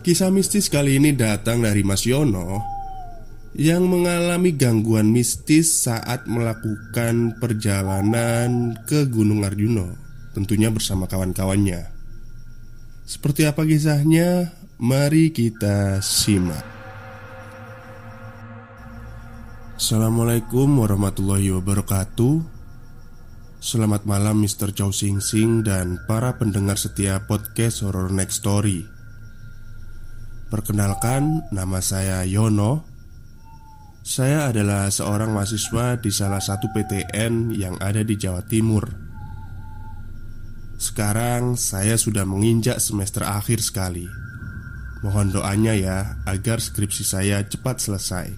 Kisah mistis kali ini datang dari Mas Yono yang mengalami gangguan mistis saat melakukan perjalanan ke Gunung Arjuno, tentunya bersama kawan-kawannya. Seperti apa kisahnya? Mari kita simak. Assalamualaikum warahmatullahi wabarakatuh. Selamat malam Mr. Chow Sing Sing dan para pendengar setia podcast Horror Next Story. Perkenalkan, nama saya Yono. Saya adalah seorang mahasiswa di salah satu PTN yang ada di Jawa Timur. Sekarang saya sudah menginjak semester akhir sekali. Mohon doanya ya agar skripsi saya cepat selesai.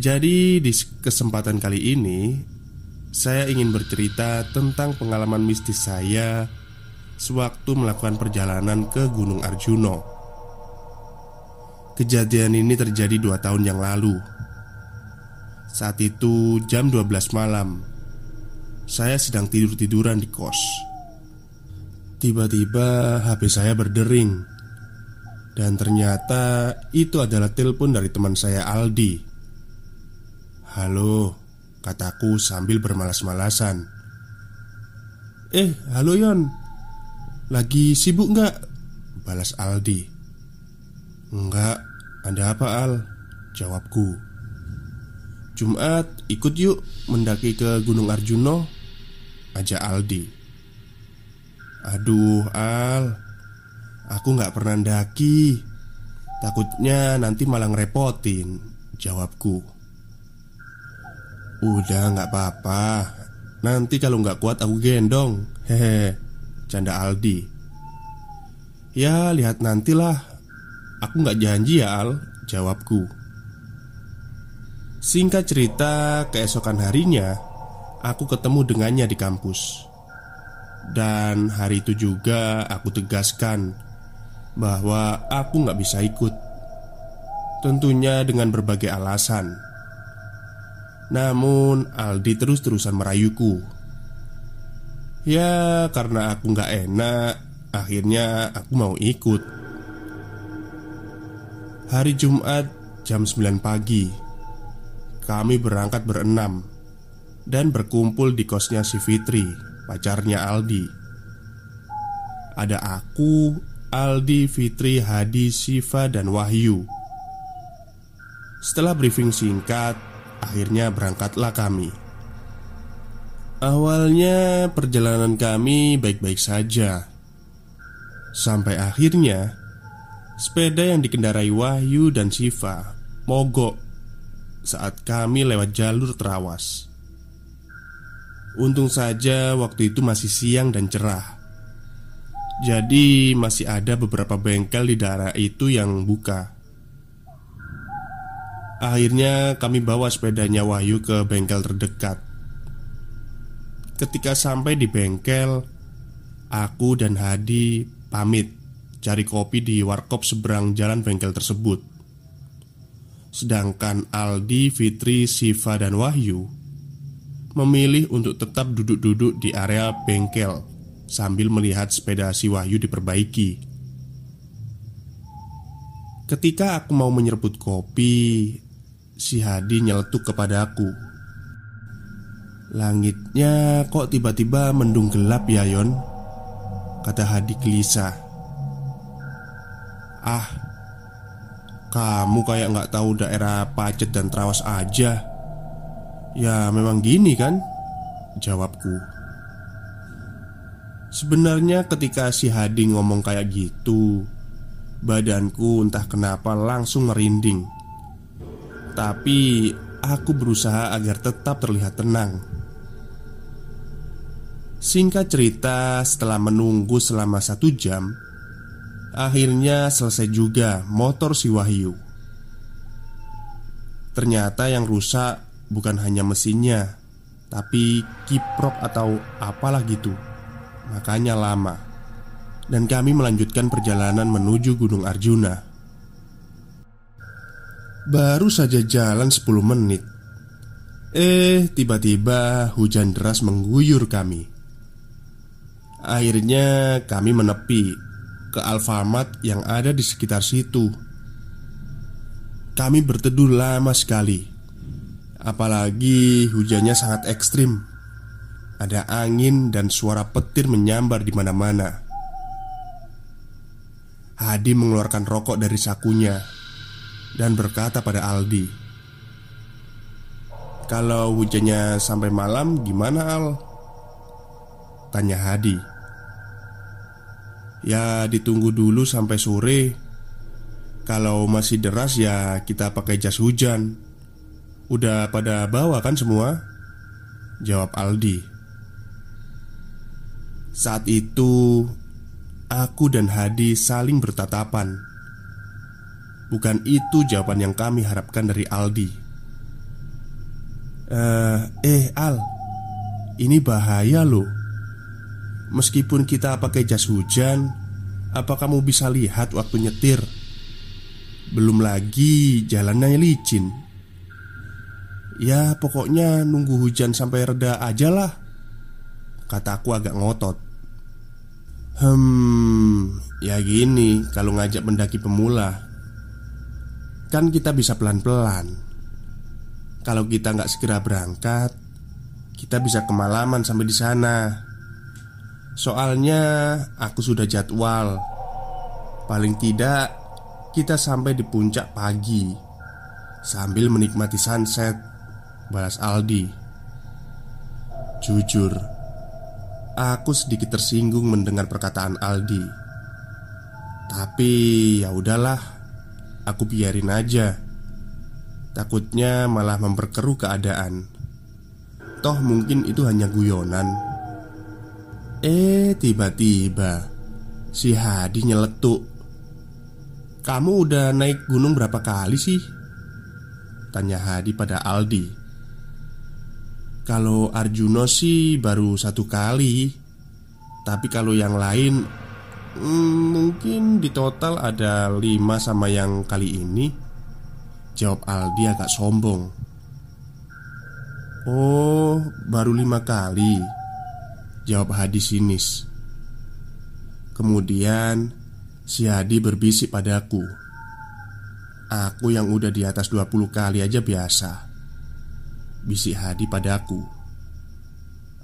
Jadi, di kesempatan kali ini saya ingin bercerita tentang pengalaman mistis saya sewaktu melakukan perjalanan ke Gunung Arjuno. Kejadian ini terjadi dua tahun yang lalu. Saat itu jam 12 malam Saya sedang tidur-tiduran di kos Tiba-tiba HP saya berdering Dan ternyata itu adalah telepon dari teman saya Aldi Halo, kataku sambil bermalas-malasan Eh, halo Yon lagi sibuk nggak? Balas Aldi. Enggak, ada apa Al? Jawabku. Jumat ikut yuk. Mendaki ke Gunung Arjuno. Ajak Aldi. Aduh Al. Aku nggak pernah daki Takutnya nanti malah ngerepotin Jawabku. Udah nggak apa-apa. Nanti kalau nggak kuat aku gendong. Hehe Canda Aldi. Ya lihat nantilah. Aku nggak janji ya Al Jawabku. Singkat cerita Keesokan harinya Aku ketemu dengannya di kampus. Dan hari itu juga Aku tegaskan Bahwa aku nggak bisa ikut. Tentunya dengan berbagai alasan. Namun Aldi terus-terusan merayuku Ya karena aku nggak enak Akhirnya aku mau ikut. Hari Jumat jam 9 pagi Kami berangkat berenam Dan berkumpul di kosnya si Fitri Pacarnya Aldi. Ada aku, Aldi, Fitri, Hadi, Siva, dan Wahyu. Setelah briefing singkat Akhirnya berangkatlah kami Awalnya perjalanan kami baik-baik saja. Sampai akhirnya Sepeda yang dikendarai Wahyu dan Siva Mogok Saat kami lewat jalur terawas Untung saja waktu itu masih siang dan cerah. Jadi masih ada beberapa bengkel di daerah itu yang buka. Akhirnya kami bawa sepedanya Wahyu ke bengkel terdekat Ketika sampai di bengkel, aku dan Hadi pamit cari kopi di warkop seberang jalan bengkel tersebut. Sedangkan Aldi, Fitri, Siva, dan Wahyu memilih untuk tetap duduk-duduk di area bengkel sambil melihat sepeda si Wahyu diperbaiki. Ketika aku mau menyerbut kopi, si Hadi nyeletuk kepada aku. Langitnya kok tiba-tiba mendung gelap ya Yon? Kata Hadi gelisah Ah Kamu kayak nggak tahu daerah Pacet dan Trawas aja. Ya memang gini kan? Jawabku. Sebenarnya ketika si Hadi ngomong kayak gitu Badanku entah kenapa langsung merinding. Tapi aku berusaha agar tetap terlihat tenang Singkat cerita, setelah menunggu selama satu jam, Akhirnya selesai juga motor si Wahyu. Ternyata yang rusak bukan hanya mesinnya Tapi kiprok atau apalah gitu. Makanya lama. Dan kami melanjutkan perjalanan menuju Gunung Arjuna. Baru saja jalan 10 menit Eh, tiba-tiba hujan deras mengguyur kami Akhirnya kami menepi ke Alfamart yang ada di sekitar situ. Kami berteduh lama sekali, apalagi hujannya sangat ekstrim. Ada angin dan suara petir menyambar di mana-mana. Hadi mengeluarkan rokok dari sakunya dan berkata pada Aldi, "Kalau hujannya sampai malam, gimana, Al?" Tanya Hadi. Ya ditunggu dulu sampai sore. Kalau masih deras ya kita pakai jas hujan. Udah pada bawa kan semua? Jawab Aldi. Saat itu Aku dan Hadi saling bertatapan. Bukan itu jawaban yang kami harapkan dari Aldi. Uh, Eh Al. Ini bahaya loh Meskipun kita pakai jas hujan, apa kamu bisa lihat waktu nyetir? Belum lagi jalannya licin. Ya, pokoknya nunggu hujan sampai reda aja lah. Kataku agak ngotot. Hmm, ya gini kalau ngajak mendaki pemula Kan kita bisa pelan-pelan Kalau kita nggak segera berangkat Kita bisa kemalaman sampai di sana Soalnya aku sudah jadwal. Paling tidak kita sampai di puncak pagi. Sambil menikmati sunset Balas Aldi. Jujur Aku sedikit tersinggung mendengar perkataan Aldi. Tapi ya udahlah Aku biarin aja. Takutnya malah memperkeruh keadaan. Toh mungkin itu hanya guyonan Eh, tiba-tiba si Hadi nyeletuk. "Kamu udah naik gunung berapa kali sih?" Tanya Hadi pada Aldi. Kalau Arjuno sih baru satu kali, tapi kalau yang lain hmm, mungkin di total ada lima sama yang kali ini. Jawab Aldi agak sombong. Oh, baru lima kali. Jawab Hadi sinis. Kemudian Si Hadi berbisik padaku. Aku yang udah di atas 20 kali aja biasa. Bisik Hadi padaku.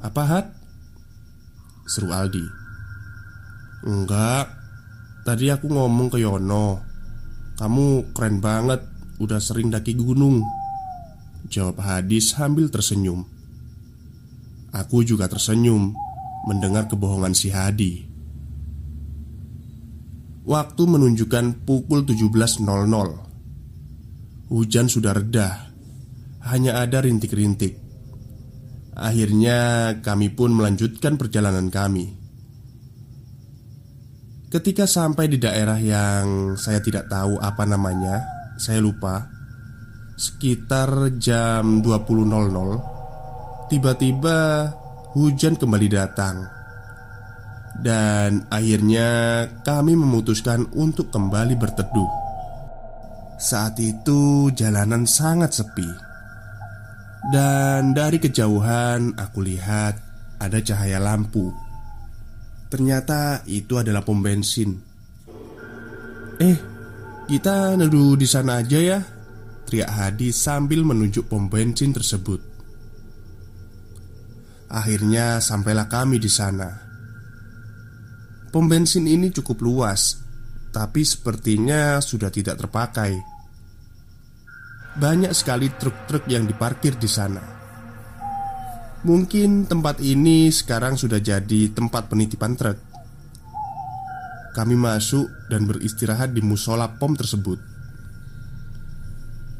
Apa Had? Seru Aldi. Enggak. Tadi aku ngomong ke Yono. Kamu keren banget. Udah sering daki gunung. Jawab Hadi sambil tersenyum. Aku juga tersenyum mendengar kebohongan si Hadi. Waktu menunjukkan pukul 17.00 Hujan sudah reda. Hanya ada rintik-rintik. Akhirnya kami pun melanjutkan perjalanan kami. Ketika sampai di daerah yang saya tidak tahu apa namanya Saya lupa. Sekitar jam 20.00 Tiba-tiba hujan kembali datang, dan akhirnya kami memutuskan untuk kembali berteduh. Saat itu, jalanan sangat sepi, dan dari kejauhan aku lihat ada cahaya lampu. Ternyata itu adalah pom bensin. Eh, kita neduh di sana aja ya, teriak Hadi sambil menunjuk pom bensin tersebut. Akhirnya sampailah kami di sana. Pom bensin ini cukup luas, tapi sepertinya sudah tidak terpakai. Banyak sekali truk-truk yang diparkir di sana. Mungkin tempat ini sekarang sudah jadi tempat penitipan truk. Kami masuk dan beristirahat di musola pom tersebut.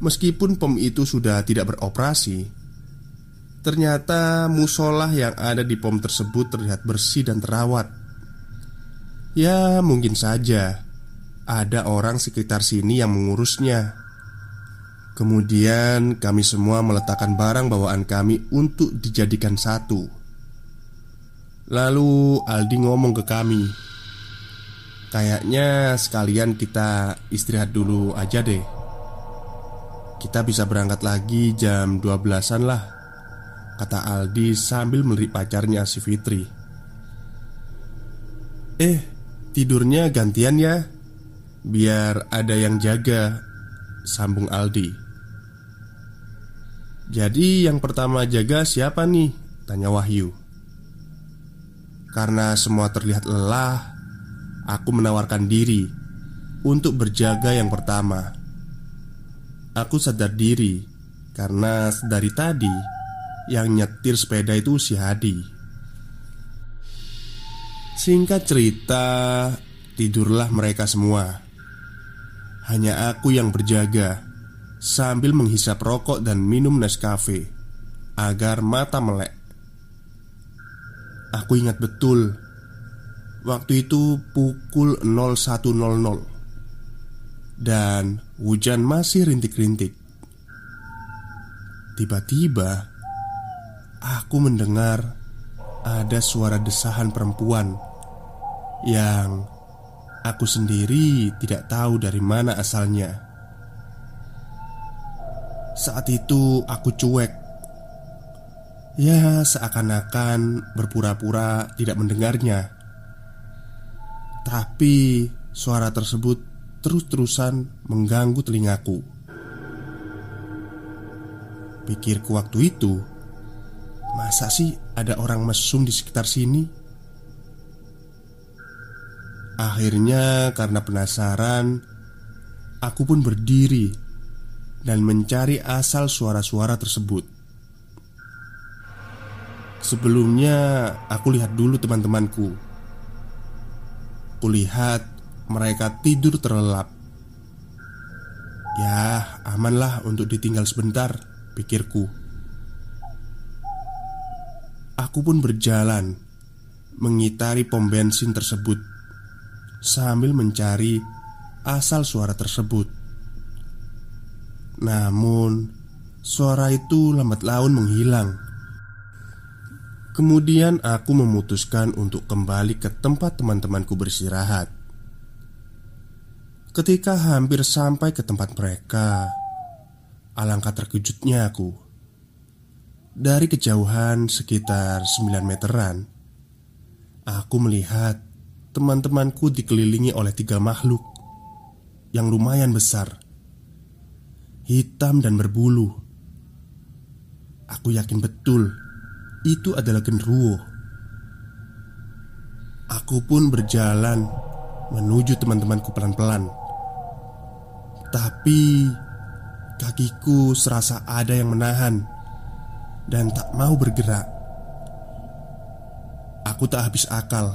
Meskipun pom itu sudah tidak beroperasi, Ternyata musola yang ada di pom tersebut terlihat bersih dan terawat. Ya, mungkin saja ada orang sekitar sini yang mengurusnya. Kemudian kami semua meletakkan barang bawaan kami untuk dijadikan satu. Lalu Aldi ngomong ke kami, "Kayaknya sekalian kita istirahat dulu aja deh. Kita bisa berangkat lagi jam 12-an lah." Kata Aldi sambil melirik pacarnya si Fitri. "Eh, tidurnya gantian ya. Biar ada yang jaga." Sambung Aldi. Jadi yang pertama jaga siapa nih? Tanya Wahyu Karena semua terlihat lelah Aku menawarkan diri Untuk berjaga yang pertama Aku sadar diri Karena dari tadi Yang nyetir sepeda itu si Hadi. Singkat cerita Tidurlah mereka semua. Hanya aku yang berjaga sambil menghisap rokok dan minum Nescafe agar mata melek. Aku ingat betul Waktu itu pukul 01.00 Dan hujan masih rintik-rintik. Tiba-tiba Aku mendengar Ada suara desahan perempuan Yang Aku sendiri tidak tahu dari mana asalnya. Saat itu aku cuek. Ya seakan-akan berpura-pura tidak mendengarnya. Tapi suara tersebut terus-terusan mengganggu telingaku. Pikirku waktu itu Masa sih ada orang mesum di sekitar sini? Akhirnya karena penasaran Aku pun berdiri dan mencari asal suara-suara tersebut. Sebelumnya, aku lihat dulu teman-temanku. Kulihat mereka tidur terlelap. Ya, amanlah untuk ditinggal sebentar, pikirku. Aku pun berjalan mengitari pom bensin tersebut sambil mencari asal suara tersebut. Namun, suara itu lambat laun menghilang. Kemudian aku memutuskan untuk kembali ke tempat teman-temanku beristirahat. Ketika hampir sampai ke tempat mereka, alangkah terkejutnya aku. Dari kejauhan sekitar 9 meteran, aku melihat teman-temanku dikelilingi oleh tiga makhluk yang lumayan besar hitam dan berbulu. Aku yakin betul itu adalah genderuwo. Aku pun berjalan menuju teman-temanku pelan-pelan. Tapi kakiku serasa ada yang menahan dan tak mau bergerak. Aku tak habis akal.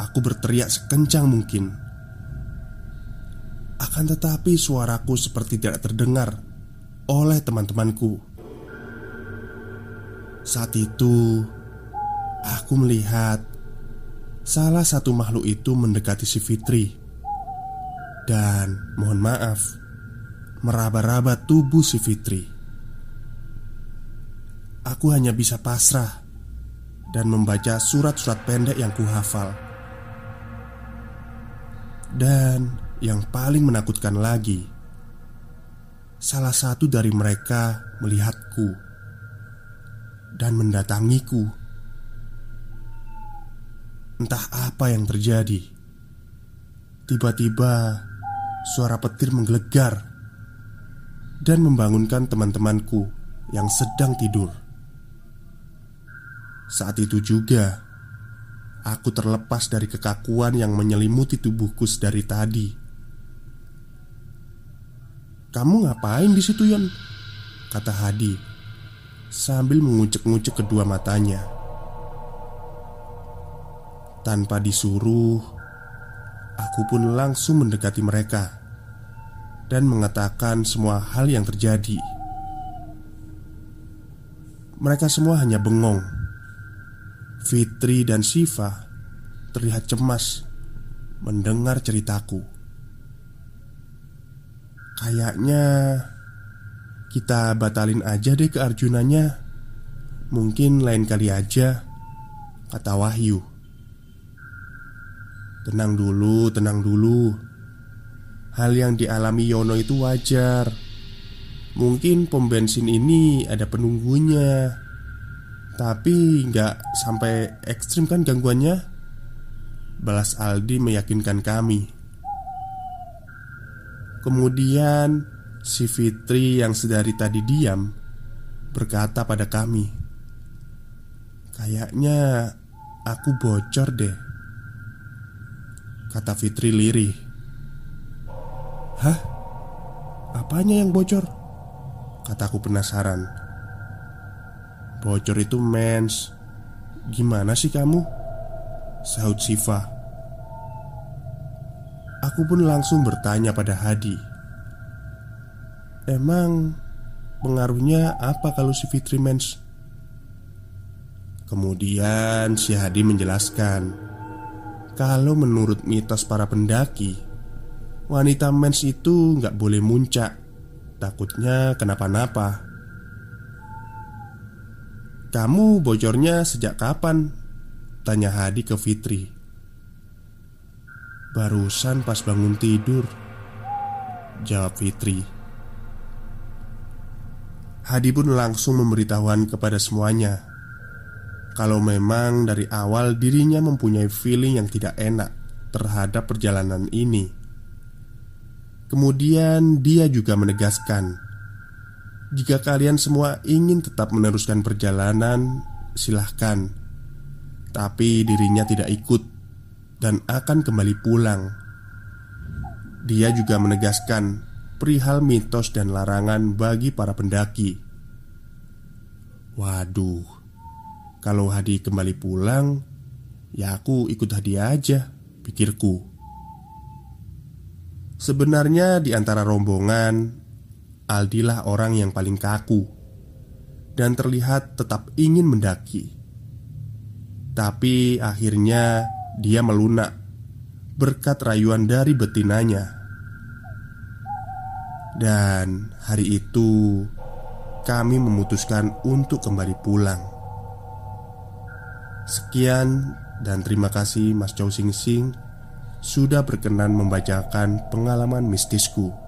Aku berteriak sekencang mungkin. Akan tetapi suaraku seperti tidak terdengar oleh teman-temanku Saat itu Aku melihat Salah satu makhluk itu mendekati si Fitri Dan mohon maaf Meraba-raba tubuh si Fitri Aku hanya bisa pasrah Dan membaca surat-surat pendek yang kuhafal Dan yang paling menakutkan lagi, salah satu dari mereka melihatku dan mendatangiku. Entah apa yang terjadi. Tiba-tiba suara petir menggelegar dan membangunkan teman-temanku yang sedang tidur. Saat itu juga aku terlepas dari kekakuan yang menyelimuti tubuhku dari tadi. Kamu ngapain di situ Yon? Kata Hadi Sambil mengucek-ngucek kedua matanya Tanpa disuruh Aku pun langsung mendekati mereka Dan mengatakan semua hal yang terjadi Mereka semua hanya bengong Fitri dan Siva terlihat cemas mendengar ceritaku. Kayaknya kita batalin aja deh ke Arjunanya. Mungkin lain kali aja, kata Wahyu. Tenang dulu, tenang dulu. Hal yang dialami Yono itu wajar. Mungkin pom bensin ini ada penunggunya. Tapi nggak sampai ekstrim kan gangguannya? Balas Aldi meyakinkan kami. Kemudian si Fitri yang sedari tadi diam berkata pada kami, "Kayaknya aku bocor deh." Kata Fitri lirih. "Hah? Apanya yang bocor?" Kataku penasaran. "Bocor itu mens. Gimana sih kamu?" Sahut Siva. Aku pun langsung bertanya pada Hadi. Emang pengaruhnya apa kalau si Fitri mens? Kemudian si Hadi menjelaskan Kalau menurut mitos para pendaki Wanita mens itu nggak boleh muncak Takutnya kenapa-napa Kamu bocornya sejak kapan? Tanya Hadi ke Fitri. Barusan pas bangun tidur Jawab Fitri. Hadi pun langsung memberitahuan kepada semuanya. Kalau memang dari awal dirinya mempunyai feeling yang tidak enak terhadap perjalanan ini. Kemudian dia juga menegaskan Jika kalian semua ingin tetap meneruskan perjalanan Silahkan Tapi dirinya tidak ikut Dan akan kembali pulang Dia juga menegaskan perihal mitos dan larangan bagi para pendaki. Waduh, kalau Hadi kembali pulang, ya aku ikut Hadi aja, pikirku. Sebenarnya di antara rombongan, Aldilah orang yang paling kaku dan terlihat tetap ingin mendaki. Tapi akhirnya dia melunak berkat rayuan dari betinanya. Dan hari itu kami memutuskan untuk kembali pulang. Sekian dan terima kasih Mas Chow Sing Sing sudah berkenan membacakan pengalaman mistisku.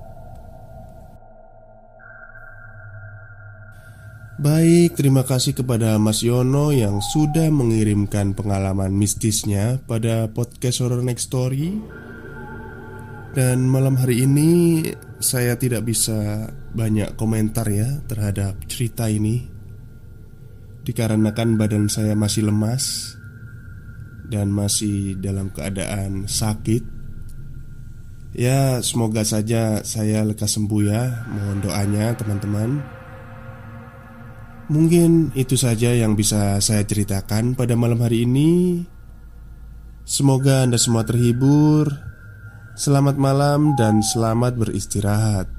Baik, terima kasih kepada Mas Yono yang sudah mengirimkan pengalaman mistisnya pada podcast Horror Next Story. Dan malam hari ini saya tidak bisa banyak komentar ya terhadap cerita ini. Dikarenakan badan saya masih lemas Dan masih dalam keadaan sakit. Ya semoga saja saya lekas sembuh ya. Mohon doanya teman-teman Mungkin itu saja yang bisa saya ceritakan pada malam hari ini Semoga Anda semua terhibur Selamat malam dan selamat beristirahat.